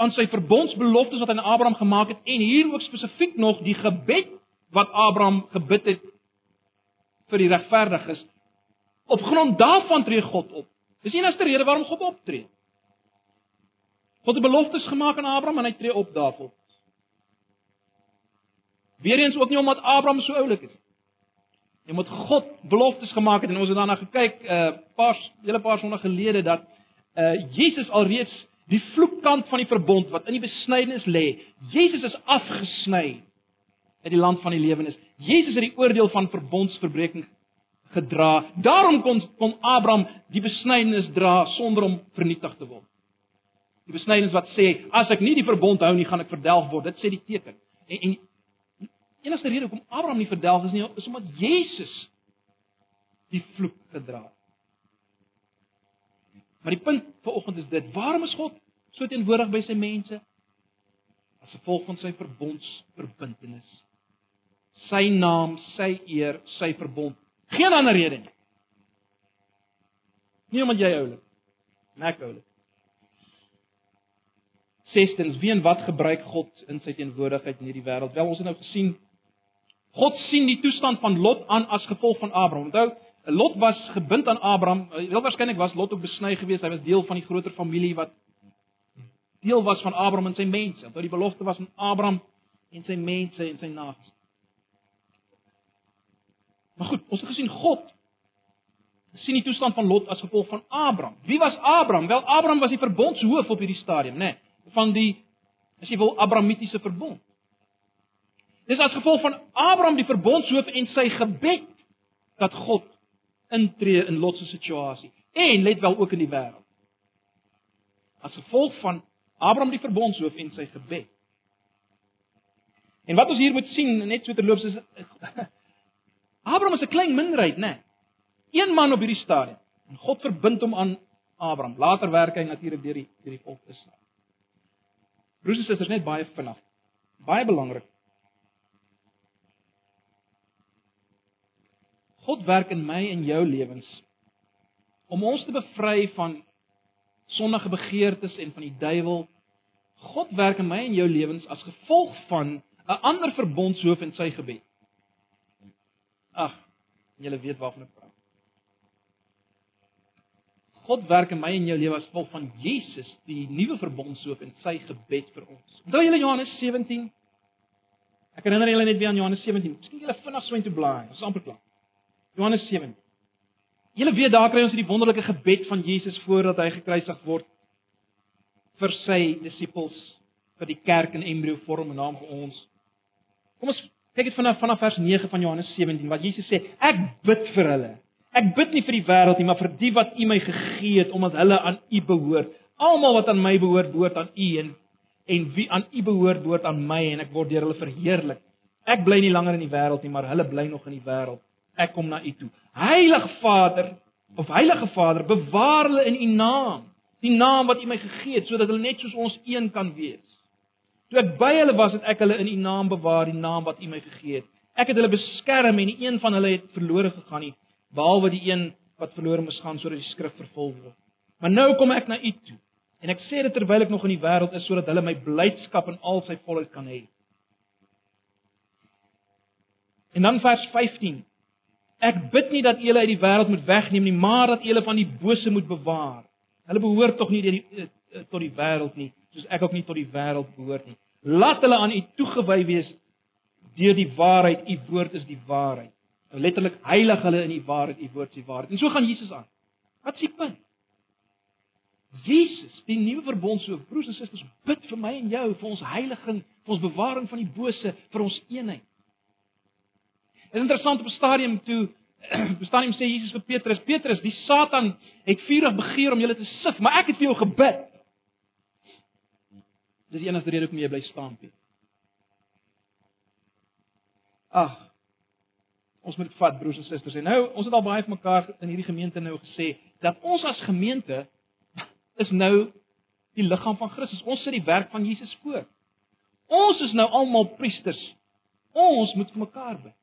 aan sy verbondsbeloftes wat hy aan Abraham gemaak het en hier ook spesifiek nog die gebed wat Abraham gebid het vir die regverdiges. Op grond daarvan tree God op. Dis die enigste rede waarom God optree. God het beloftes gemaak aan Abraham en hy tree op daarvoor. Weereens ook nie omdat Abraham so oulik is. Jy moet God beloftes gemaak het en ons het daarna gekyk 'n uh, paar hele paar sonde gelede dat uh Jesus alreeds die vloekkant van die verbond wat in die besnydenis lê. Jesus is afgesny uit die land van die lewenis. Jesus het die oordeel van verbondsverbreeking gedra. Daarom kon kon Abraham die besnydenis dra sonder om vernietig te word. Die besnydenis wat sê as ek nie die verbond hou nie, gaan ek verdelg word. Dit sê die teken. En en enigste rede hoekom Abraham nie verdelg is nie, is omdat Jesus die vloek gedra het. Maar die punt vanoggend is dit: waarom is God so teenwoordig by sy mense? As gevolg van sy verbondsverbintenis. Sy naam, sy eer, sy verbond. Geen ander rede nie. Nie omdat jy oulik. Nek oulik. Sestens, wie en wat gebruik God in sy teenwoordigheid in hierdie wêreld? Wel, ons het nou gesien God sien die toestand van Lot aan as gevolg van Abraham. Onthou, Lot was gebind aan Abraham. Heel waarskynlik was Lot ook besny geweest. Hy was deel van die groter familie wat deel was van Abraham en sy mense. Onthou die belofte was aan Abraham en sy mense en sy nageslag. Maar goed, ons het gesien God sien die toestand van Lot as gevolg van Abraham. Wie was Abraham? Wel Abraham was die verbondshoof op hierdie stadium, nê, nee, van die as jy wil Abrahamitiese verbond. Dis as gevolg van Abraham die verbondshoof en sy gebed dat God intree in Lot se situasie en let wel ook in die wêreld. As gevolg van Abraham die verbondshoof en sy gebed. En wat ons hier moet sien, net so terloops is Abraham is 'n klein minderheid, né? Nee. Een man op hierdie stadium. En God verbind hom aan Abraham. Later werk hy natuurlik deur die deur die volk Israel. Broers en susters, net baie vinnig. Baie belangrik. God werk in my en jou lewens om ons te bevry van sondige begeertes en van die duiwel. God werk in my en jou lewens as gevolg van 'n ander verbondshoof en sy gebed. Ag, julle weet waarvan ek praat. God werk in my en jou lewe as gevolg van Jesus, die nuwe verbondshoof en sy gebed vir ons. Onthou julle Johannes 17? Ek herinner julle net weer aan Johannes 17. Miskien julle vinnig so intoe blaai. Ons is amper klaar. Johannes 17. Julle weet daar kry ons hierdie wonderlike gebed van Jesus voordat hy gekruisig word vir sy disippels vir die kerk in embrio vorm 'n naam vir ons. Kom ons kyk dit vanaf vanaf vers 9 van Johannes 17 wat Jesus sê, ek bid vir hulle. Ek bid nie vir die wêreld nie, maar vir die wat U my gegee het omdat hulle aan U behoort. Almal wat aan my behoort, behoort aan U en en wie aan U behoort, behoort aan my en ek word deur hulle verheerlik. Ek bly nie langer in die wêreld nie, maar hulle bly nog in die wêreld. Ek kom na U toe. Heilige Vader, of Heilige Vader, bewaar hulle in U naam, die naam wat U my gegee het, sodat hulle net soos ons een kan wees. Toe ek by hulle was, het ek hulle in U naam bewaar, die naam wat U my gegee het. Ek het hulle beskerm en nie een van hulle het verlore gegaan nie, behalwe die een wat verlore moes gaan sodat die skrif vervul word. Maar nou kom ek na U toe. En ek sê dit terwyl ek nog in die wêreld is sodat hulle my blydskap in al sy volheid kan hê. En dan vers 15. Ek bid nie dat U hulle uit die wêreld moet wegneem nie, maar dat U hulle van die bose moet bewaar. Hulle behoort tog nie die, die, die, tot die wêreld nie, soos ek ook nie tot die wêreld behoort nie. Laat hulle aan U toegewy wees deur die waarheid. U woord is die waarheid. Nou letterlik heilig hulle in die waarheid. U woord is die waarheid. En so gaan Jesus aan. Wat is die punt? Jesus, die nuwe verbond so broers en susters, bid vir my en jou vir ons heiliging, vir ons bewaring van die bose, vir ons eenheid. Dit is interessant op 'n stadium toe bestaan hom sê Jesus vir Petrus, Petrus, die Satan het vurig begeer om julle te sif, maar ek het vir jou gebid. Dis die enigste rede hoekom jy bly staan, Piet. Ag. Ons moet vat broers en susters. En nou, ons het al baie vir mekaar in hierdie gemeente nou gesê dat ons as gemeente is nou die liggaam van Christus. Ons sit die werk van Jesus voor. Ons is nou almal priesters. Ons moet vir mekaar bid.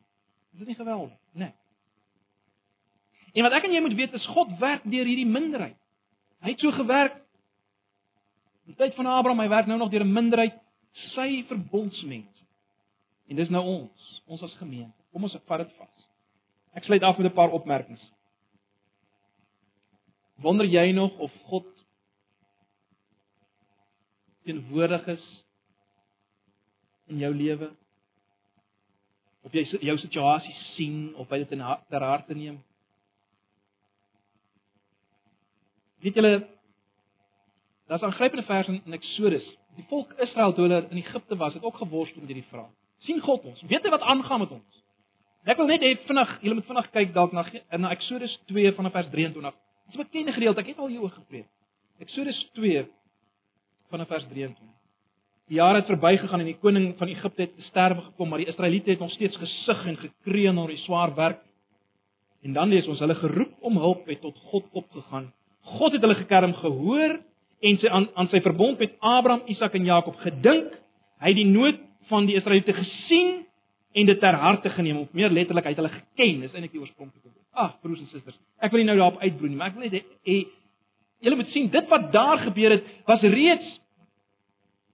Is dit nie geweldig nie? Nee. En wat ek en jy moet weet is God werk deur hierdie minderheid. Hy het so gewerk Die tyd van Abraham, hy werk nou nog deur 'n minderheid sy verbondsmense. En dis nou ons, ons as gemeente. Kom ons vat dit vas. Ek sluit af met 'n paar opmerkings. Wonder jy nog of God teenwoordig is in jou lewe? Of jy jou situasie sien of hy dit in ter harte neem? Weet julle Daar's 'n aangrypende vers in, in Eksodus. Die volk Israel toe hulle in Egipte was, het ook geworstel met hierdie vraag. sien God ons? Weet hy wat aangaan met ons? Ek wil net hê vinnig, julle moet vinnig kyk dalk na na Eksodus 2 vanaf vers 23. Dis 'n bekende gedeelte, ek het al hieroor gepreek. Eksodus 2 vanaf vers 23. Die jare het verbygegaan en die koning van Egipte het sterwe gekom, maar die Israeliete het nog steeds gesug en gekreun onder die swaar werk. En dan lees ons hulle geroep om hulp het tot God opgegaan. God het hulle gekerm gehoor en sy aan, aan sy verbond met Abraham, Isak en Jakob gedink. Hy het die nood van die Israeliete gesien en dit ter harte geneem. Of meer letterlik, hy het hulle geken. Dis eintlik die oorspronklike woord. Ag, broers en susters, ek wil nie nou daarop uitbroei nie, maar ek wil net hê julle moet sien dit wat daar gebeur het was reeds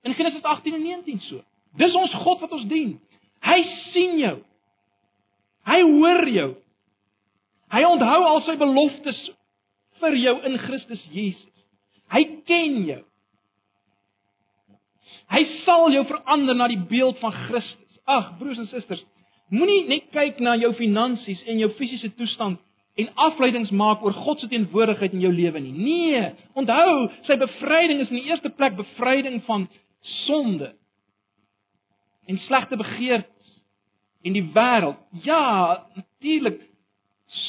in Genesis 18 en 19 so. Dis ons God wat ons dien. Hy sien jou. Hy hoor jou. Hy onthou al sy beloftes vir jou in Christus Jesus. Hy ken jou. Hy sal jou verander na die beeld van Christus. Ag, broers en susters, moenie net kyk na jou finansies en jou fisiese toestand en afleidings maak oor God se teenwoordigheid in jou lewe nie. Nee, onthou, sy bevryding is in die eerste plek bevryding van sonde en slegte begeertes en die wêreld. Ja, natuurlik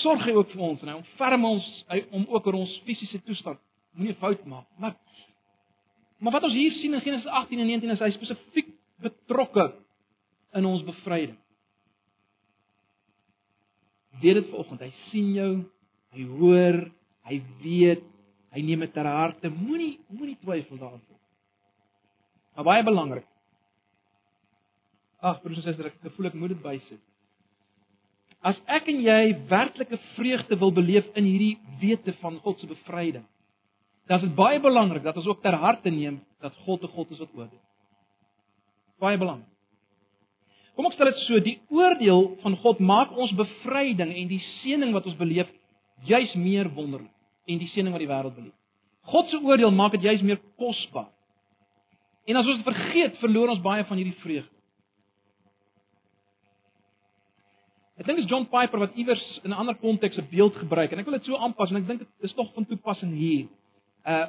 sorg hy ook vir ons en hy ontferm ons om ook oor ons fisiese toestand moenie fout maak. Maar maar wat ons hier sien in Genesis 18 en 19 is hy spesifiek betrokke in ons bevryding. Weet dit vanoggend, hy sien jou, hy hoor, hy weet, hy neem dit ter harte. Moenie moenie twyfel daaroor. Maar baie belangrik. Ag, broers en susters, ek voel ek moet dit bysit. As ek en jy werklike vreugde wil beleef in hierdie wete van God se bevryding, dan is dit baie belangrik dat ons ook ter harte neem dat God 'n God is wat oordeel. Baie belangrik. Kom ek stel dit so, die oordeel van God maak ons bevryding en die seëning wat ons beleef juis meer wonderlik en die seëning wat die wêreld beleef. God se oordeel maak dit juis meer kosbaar. En as ons vergeet, verloor ons baie van hierdie vreugde. Ek dink dit is John Piper wat iewers in 'n ander konteks 'n beeld gebruik en ek wil dit so aanpas en ek dink dit is tog van toepassing hier. Uh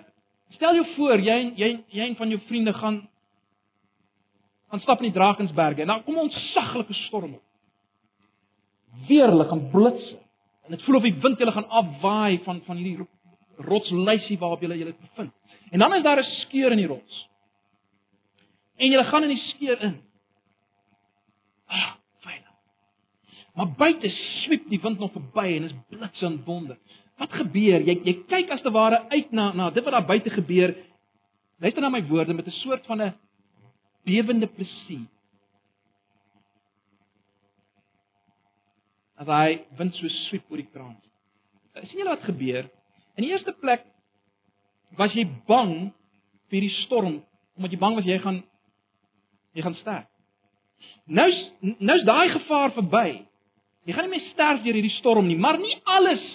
stel jou voor jy jy jy een van jou vriende gaan gaan stap in die Drakensberge en dan kom 'n ontsaglike storm op. Weerlig en blits en dit voel of die wind julle gaan afwaai van van hierdie rotslysie waarop julle julle bevind. En dan is daar 'n skeur in die rots. En julle gaan in die skeur in. Ah, Maar buite swiep die wind nog verby en is blits en wonder. Wat gebeur? Jy jy kyk as te ware uit na na dit wat daar buite gebeur. Luister na my woorde met 'n soort van 'n bewende plesier. As hy wind so swiep oor die kraan. sien julle wat gebeur? In die eerste plek was jy bang vir die storm omdat jy bang was jy gaan jy gaan sterf. Nou nou's daai gevaar verby. Jy gaan nie meer sterf deur hierdie storm nie, maar nie alles.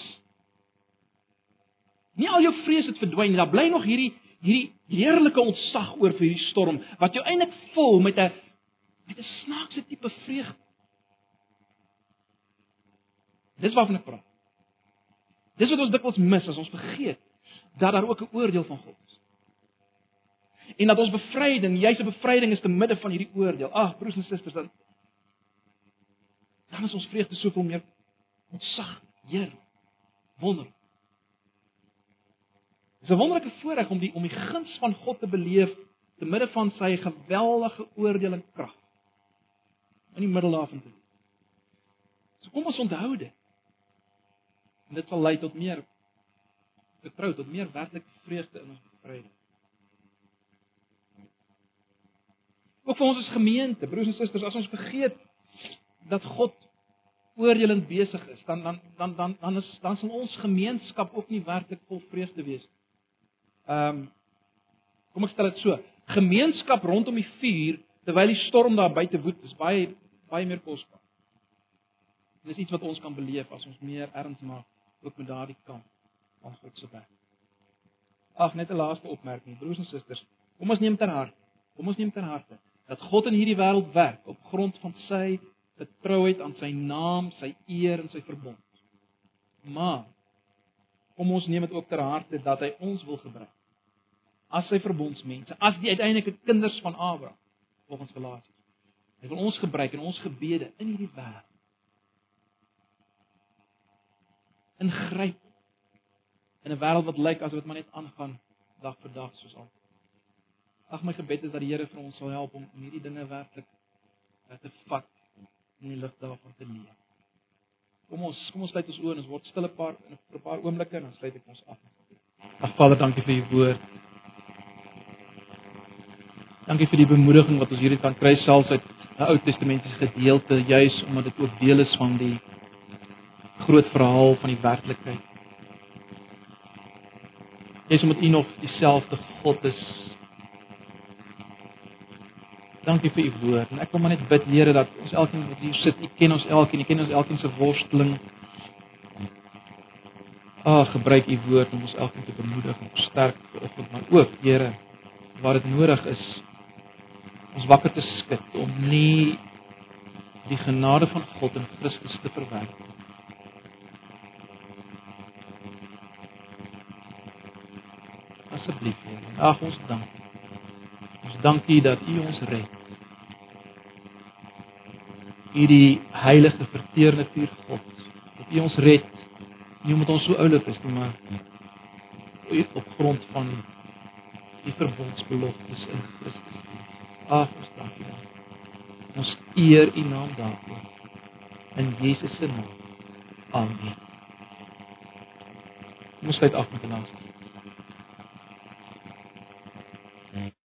Nie al jou vrees het verdwyn nie. Daar bly nog hierdie hierdie heerlike ontsag oor vir hierdie storm wat jou eintlik vul met 'n met 'n snaakse tipe vreugde. Dis waarvan ek praat. Dis wat ons dikwels mis as ons vergeet dat daar ook 'n oordeel van God is. En dat ons bevryding, jy's 'n bevryding is te midde van hierdie oordeel. Ag, broers en susters, dan dan is ons vreugde soveel meer ontsag, Heer. Wonder. Dis 'n wonderlike voorreg om die om die guns van God te beleef te midde van sy geweldige oordeling krag. In die middel daarvan te. So kom ons onthou dit. En dit sal lei tot meer vertrou tot meer werklike vreugde in ons bevryding. Ook vir ons as gemeente, broers en susters, as ons vergeet dat God oordelend besig is, dan dan dan dan dan is dan sal ons gemeenskap ook nie werklik vol vreugde wees. Ehm um, kom ek stel dit so, gemeenskap rondom die vuur terwyl die storm daar buite woed, is baie baie meer kosbaar. Dis iets wat ons kan beleef as ons meer erns maak ook met daardie kant van God se werk. Ag, net 'n laaste opmerking, broers en susters, kom ons neem ter harte. Kom ons neem ter harte dat God in hierdie wêreld werk op grond van sy getrouheid aan sy naam, sy eer en sy verbond. Maar kom ons neem dit ook ter harte dat hy ons wil gebruik as sy verbondsmense, as die uiteindelike kinders van Abraham, volgens Galasiërs. Hy wil ons gebruik in ons gebede in hierdie wêreld. Ingryp in 'n wêreld wat lyk asof dit maar net aangaan dag vir dag soos al. Ag my gebed is dat die Here vir ons sal help om hierdie dinge werklik te vat in die lig daarvan te leef. Kom ons, kom ons sluit ons oë en ons word stil 'n paar 'n paar oomblikke en dan sluit ek ons af. Ag Vader, dankie vir u woord. Dankie vir die bemoediging wat ons hierdie kan kry selfs uit 'n Ou Testamentiese gedeelte, juis omdat dit ook deel is van die groot verhaal van die werklikheid. Jesus moet u nog dieselfde God is Dankie vir u woord. En ek wil maar net bid Here dat ons elkeen wat hier sit, u ken ons elkeen, u ken ons elkeen se worsteling. Ag, gebruik u woord om ons elkeen te bemoedig en versterk vanoggend, maar ook Here, waar dit nodig is, ons wakker te skud om nie die genade van God in Christus te verwerp nie. Asseblief, Here. Ag, ons dank dankie dat U ons red. U die heilige verteerende vuur God. Dat U ons red. Nie omdat ons so oulik is nie, maar op grond van die verbondsbeloftes in Christus. Ag, ons dankie. Ons eer U naam daarvoor. In Jesus se naam. Amen. Ons sluit af met 'n laaste